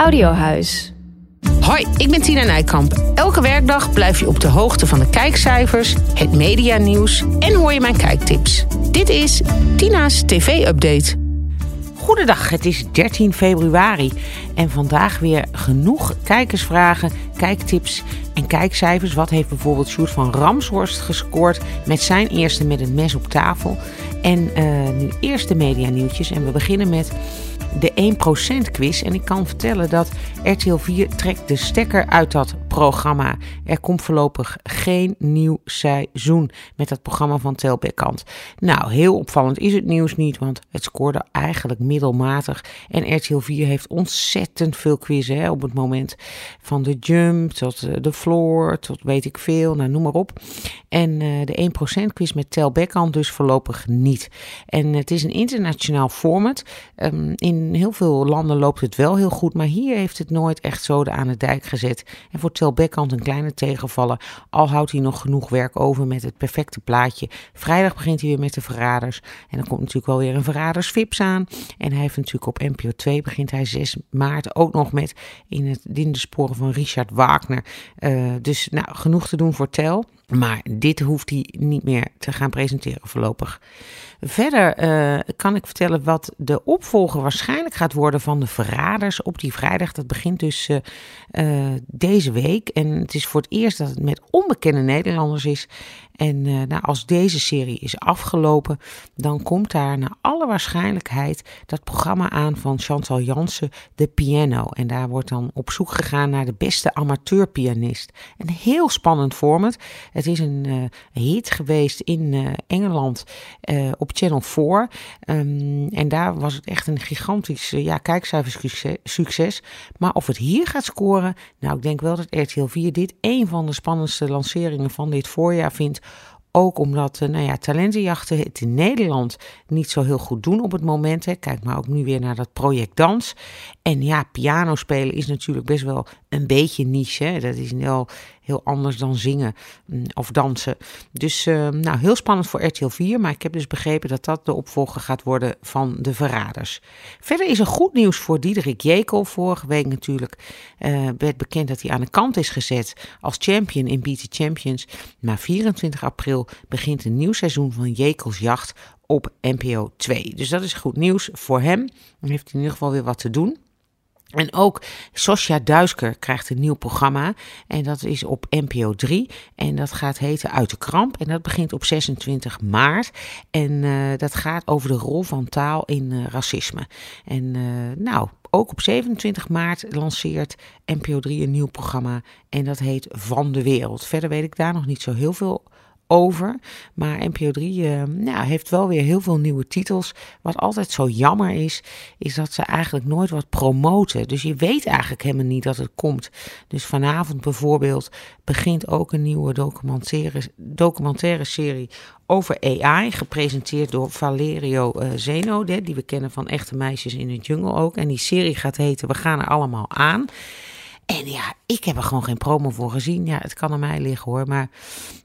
Audiohuis. Hoi, ik ben Tina Nijkamp. Elke werkdag blijf je op de hoogte van de kijkcijfers, het medianieuws en hoor je mijn kijktips. Dit is Tina's TV-update. Goedendag, het is 13 februari en vandaag weer genoeg kijkersvragen, kijktips en kijkcijfers. Wat heeft bijvoorbeeld Sjoerd van Ramshorst gescoord met zijn eerste met een mes op tafel? En uh, nu eerst de medianieuwtjes en we beginnen met de 1% quiz. En ik kan vertellen dat RTL 4 trekt de stekker uit dat programma. Er komt voorlopig geen nieuw seizoen met dat programma van Telbekkant. Nou, heel opvallend is het nieuws niet, want het scoorde eigenlijk middelmatig. En RTL 4 heeft ontzettend veel quizzen hè, op het moment. Van de jump tot de floor, tot weet ik veel, nou noem maar op. En uh, de 1% quiz met Telbekkant dus voorlopig niet. En het is een internationaal format. Um, in heel veel landen loopt het wel heel goed, maar hier heeft het nooit echt zoden aan de dijk gezet. En voor Tel Beckhand een kleine tegenvaller, al houdt hij nog genoeg werk over met het perfecte plaatje. Vrijdag begint hij weer met de Verraders en dan komt natuurlijk wel weer een Verraders Vips aan. En hij heeft natuurlijk op NPO 2 begint hij 6 maart ook nog met in, het, in sporen van Richard Wagner. Uh, dus nou, genoeg te doen voor Tel. Maar dit hoeft hij niet meer te gaan presenteren voorlopig. Verder uh, kan ik vertellen wat de opvolger waarschijnlijk gaat worden van de Verraders op die vrijdag. Dat begint dus uh, uh, deze week. En het is voor het eerst dat het met onbekende Nederlanders is. En uh, nou, als deze serie is afgelopen, dan komt daar naar alle waarschijnlijkheid dat programma aan van Chantal Jansen, de piano. En daar wordt dan op zoek gegaan naar de beste amateurpianist. Een heel spannend format. Het is een uh, hit geweest in uh, Engeland op Channel 4. Um, en daar was het echt een gigantisch ja, kijkcijfersucces. Maar of het hier gaat scoren, nou ik denk wel dat RTL 4 dit een van de spannendste lanceringen van dit voorjaar vindt ook omdat nou ja, talentenjachten het in Nederland niet zo heel goed doen op het moment. Hè. Kijk maar ook nu weer naar dat project Dans. En ja, piano spelen is natuurlijk best wel een beetje niche. Dat is wel heel anders dan zingen of dansen. Dus uh, nou, heel spannend voor RTL 4. Maar ik heb dus begrepen dat dat de opvolger gaat worden van De Verraders. Verder is er goed nieuws voor Diederik Jekel. Vorige week natuurlijk uh, werd bekend dat hij aan de kant is gezet als champion in the Champions. Maar 24 april begint een nieuw seizoen van Jekels Jacht op NPO 2. Dus dat is goed nieuws voor hem. Heeft hij in ieder geval weer wat te doen. En ook Sosja Duisker krijgt een nieuw programma. En dat is op NPO 3. En dat gaat heten Uit de Kramp. En dat begint op 26 maart. En uh, dat gaat over de rol van taal in uh, racisme. En uh, nou, ook op 27 maart lanceert NPO 3 een nieuw programma. En dat heet Van de Wereld. Verder weet ik daar nog niet zo heel veel over. Maar NPO 3 uh, nou, heeft wel weer heel veel nieuwe titels. Wat altijd zo jammer is, is dat ze eigenlijk nooit wat promoten. Dus je weet eigenlijk helemaal niet dat het komt. Dus vanavond bijvoorbeeld begint ook een nieuwe documentaire, documentaire serie over AI, gepresenteerd door Valerio uh, Zeno, die we kennen van Echte Meisjes in de Jungle ook. En die serie gaat heten We gaan er allemaal aan. En ja, ik heb er gewoon geen promo voor gezien. Ja, het kan aan mij liggen hoor. Maar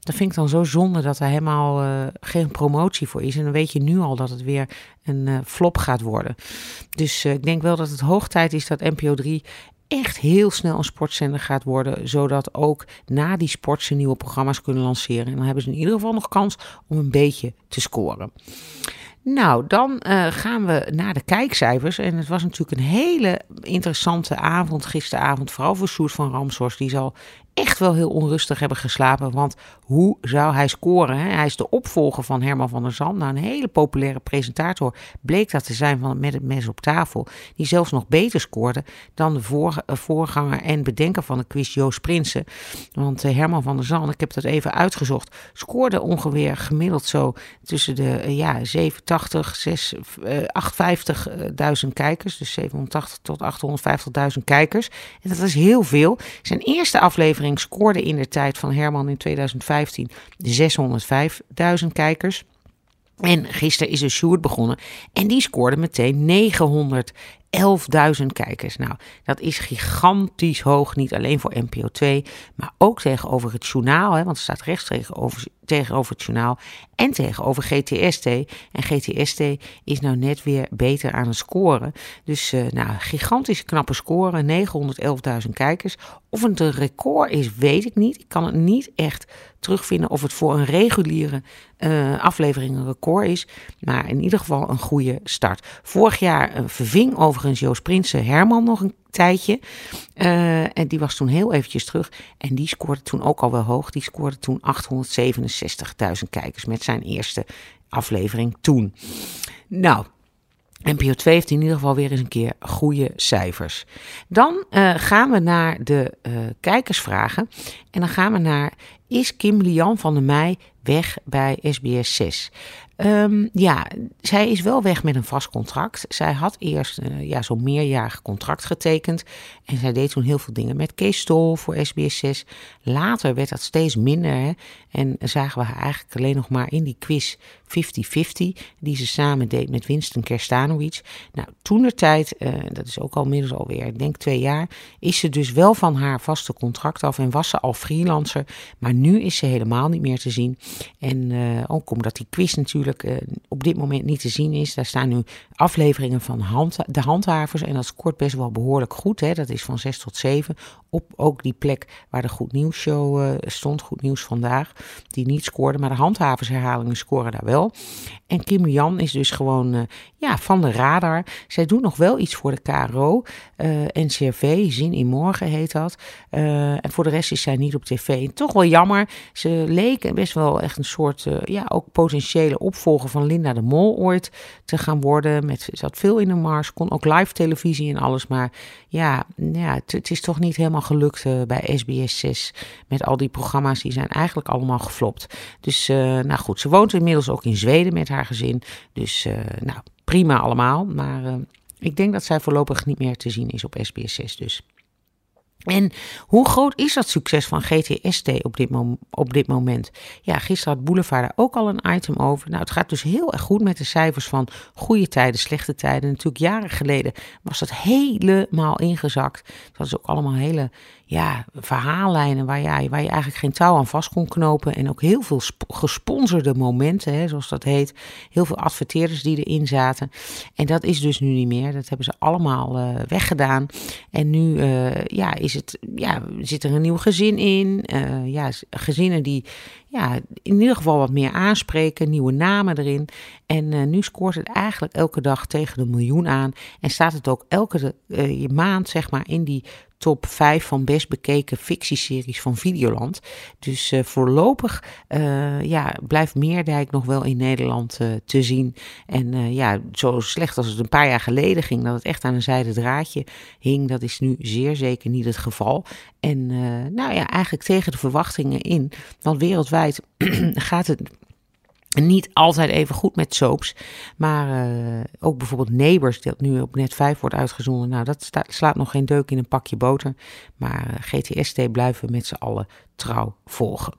dat vind ik dan zo zonde dat er helemaal uh, geen promotie voor is. En dan weet je nu al dat het weer een uh, flop gaat worden. Dus uh, ik denk wel dat het hoog tijd is dat NPO 3 echt heel snel een sportzender gaat worden. Zodat ook na die sport ze nieuwe programma's kunnen lanceren. En dan hebben ze in ieder geval nog kans om een beetje te scoren. Nou, dan uh, gaan we naar de kijkcijfers. En het was natuurlijk een hele interessante avond gisteravond. Vooral voor Sjoerd van Ramshorst. Die zal echt wel heel onrustig hebben geslapen. Want hoe zou hij scoren? Hè? Hij is de opvolger van Herman van der Zand. Nou, een hele populaire presentator bleek dat te zijn van Met het Mes op tafel. Die zelfs nog beter scoorde dan de eh, voorganger en bedenker van de quiz Joost Prinsen. Want uh, Herman van der Zand, ik heb dat even uitgezocht, scoorde ongeveer gemiddeld zo tussen de uh, ja, 87, 6, 850.000 kijkers. Dus 780 tot 850.000 kijkers. En dat is heel veel. Zijn eerste aflevering scoorde in de tijd van Herman in 2015 605.000 kijkers. En gisteren is de Sjoerd begonnen en die scoorde meteen 900 11.000 kijkers. Nou, dat is gigantisch hoog, niet alleen voor NPO 2, maar ook tegenover het journaal. Hè, want het staat rechts tegenover, tegenover het journaal en tegenover GTST. En GTST is nou net weer beter aan het scoren. Dus uh, nou, gigantisch knappe score, 911.000 kijkers. Of het een record is, weet ik niet. Ik kan het niet echt terugvinden of het voor een reguliere uh, aflevering een record is. Maar in ieder geval een goede start. Vorig jaar uh, verving overigens Joost Prinsen Herman nog een tijdje. Uh, en die was toen heel eventjes terug. En die scoorde toen ook al wel hoog. Die scoorde toen 867.000 kijkers met zijn eerste aflevering toen. Nou, NPO 2 heeft in ieder geval weer eens een keer goede cijfers. Dan uh, gaan we naar de uh, kijkersvragen. En dan gaan we naar: Is Kim Lian van der Meij weg bij SBS 6? Um, ja, zij is wel weg met een vast contract. Zij had eerst uh, ja, zo'n meerjarig contract getekend. En zij deed toen heel veel dingen met Kees Stol voor SBS6. Later werd dat steeds minder. En zagen we haar eigenlijk alleen nog maar in die quiz 50-50. Die ze samen deed met Winston Kerstanovic. Nou, toen de tijd, uh, dat is ook al inmiddels alweer, ik denk twee jaar. Is ze dus wel van haar vaste contract af en was ze al freelancer. Maar nu is ze helemaal niet meer te zien. En uh, ook omdat die quiz natuurlijk uh, op dit moment niet te zien is. Daar staan nu afleveringen van de handhavers. En dat scoort best wel behoorlijk goed. Hè? Dat is van 6 tot 7. Op ook die plek waar de Goed Nieuws Show uh, stond. Goed Nieuws Vandaag. Die niet scoorde. Maar de handhaversherhalingen scoren daar wel. En Kim Jan is dus gewoon uh, ja, van de radar. Zij doet nog wel iets voor de KRO. NCRV, Zin in Morgen heet dat. en voor de rest is zij niet op tv. Toch wel jammer. Ze leek best wel echt een soort, ja, ook potentiële op opvolger van Linda de Mol ooit te gaan worden. Met, zat veel in de mars, kon ook live televisie en alles. Maar ja, ja het, is toch niet helemaal gelukt uh, bij SBS 6. Met al die programma's, die zijn eigenlijk allemaal geflopt. Dus uh, nou goed, ze woont inmiddels ook in Zweden met haar gezin. Dus uh, nou, prima allemaal. Maar ik denk dat zij voorlopig niet meer te zien is op SBS 6 dus. En hoe groot is dat succes van GTST op dit, op dit moment? Ja, gisteren had Boulevard daar ook al een item over. Nou, het gaat dus heel erg goed met de cijfers van goede tijden, slechte tijden. Natuurlijk jaren geleden was dat helemaal ingezakt. Dat is ook allemaal hele ja, verhaallijnen waar, waar je eigenlijk geen touw aan vast kon knopen. En ook heel veel gesponsorde momenten, hè, zoals dat heet. Heel veel adverteerders die erin zaten. En dat is dus nu niet meer. Dat hebben ze allemaal uh, weggedaan. En nu uh, ja, is het, ja, zit er een nieuw gezin in. Uh, ja, gezinnen die ja, in ieder geval wat meer aanspreken, nieuwe namen erin. En nu scoort het eigenlijk elke dag tegen de miljoen aan. En staat het ook elke uh, maand, zeg maar, in die top 5 van best bekeken fictieseries van Videoland. Dus uh, voorlopig uh, ja, blijft Meerdijk nog wel in Nederland uh, te zien. En ja, zo slecht als het een paar jaar geleden ging, dat het echt aan een zijde draadje hing, dat is nu zeer zeker niet het geval. En nou ja, eigenlijk tegen de verwachtingen in. Want wereldwijd gaat het niet altijd even goed met soaps. Maar uh, ook bijvoorbeeld Neighbors, dat nu op net 5 wordt uitgezonden. Nou, dat slaat nog geen deuk in een pakje boter. Maar uh, GTST blijven we met z'n allen trouw volgen.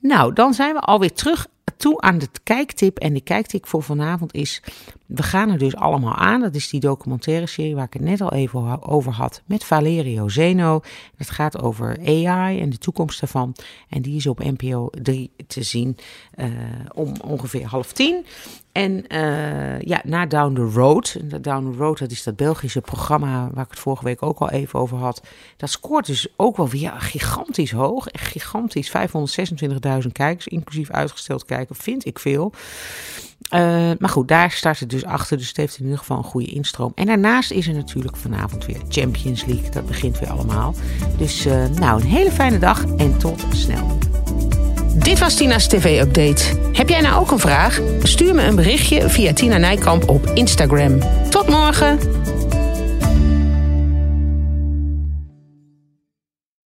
Nou, dan zijn we alweer terug toe aan de kijktip. En de kijktip voor vanavond is: we gaan er dus allemaal aan. Dat is die documentaire serie waar ik het net al even over had met Valerio Zeno. Het gaat over AI en de toekomst daarvan. En die is op NPO 3 te zien eh, om ongeveer half tien. En uh, ja, na Down the Road. Down the Road, dat is dat Belgische programma waar ik het vorige week ook al even over had. Dat scoort dus ook wel weer gigantisch hoog. Gigantisch, 526.000 40.000 kijkers, inclusief uitgesteld kijken, vind ik veel. Eh, maar goed, daar start het dus achter. Dus het heeft in ieder geval een goede instroom. En daarnaast is er natuurlijk vanavond weer Champions League. Dat begint weer allemaal. Dus eh, nou, een hele fijne dag en tot snel. Dit was Tina's TV-update. Heb jij nou ook een vraag? Stuur me een berichtje via Tina Nijkamp op Instagram. Tot morgen!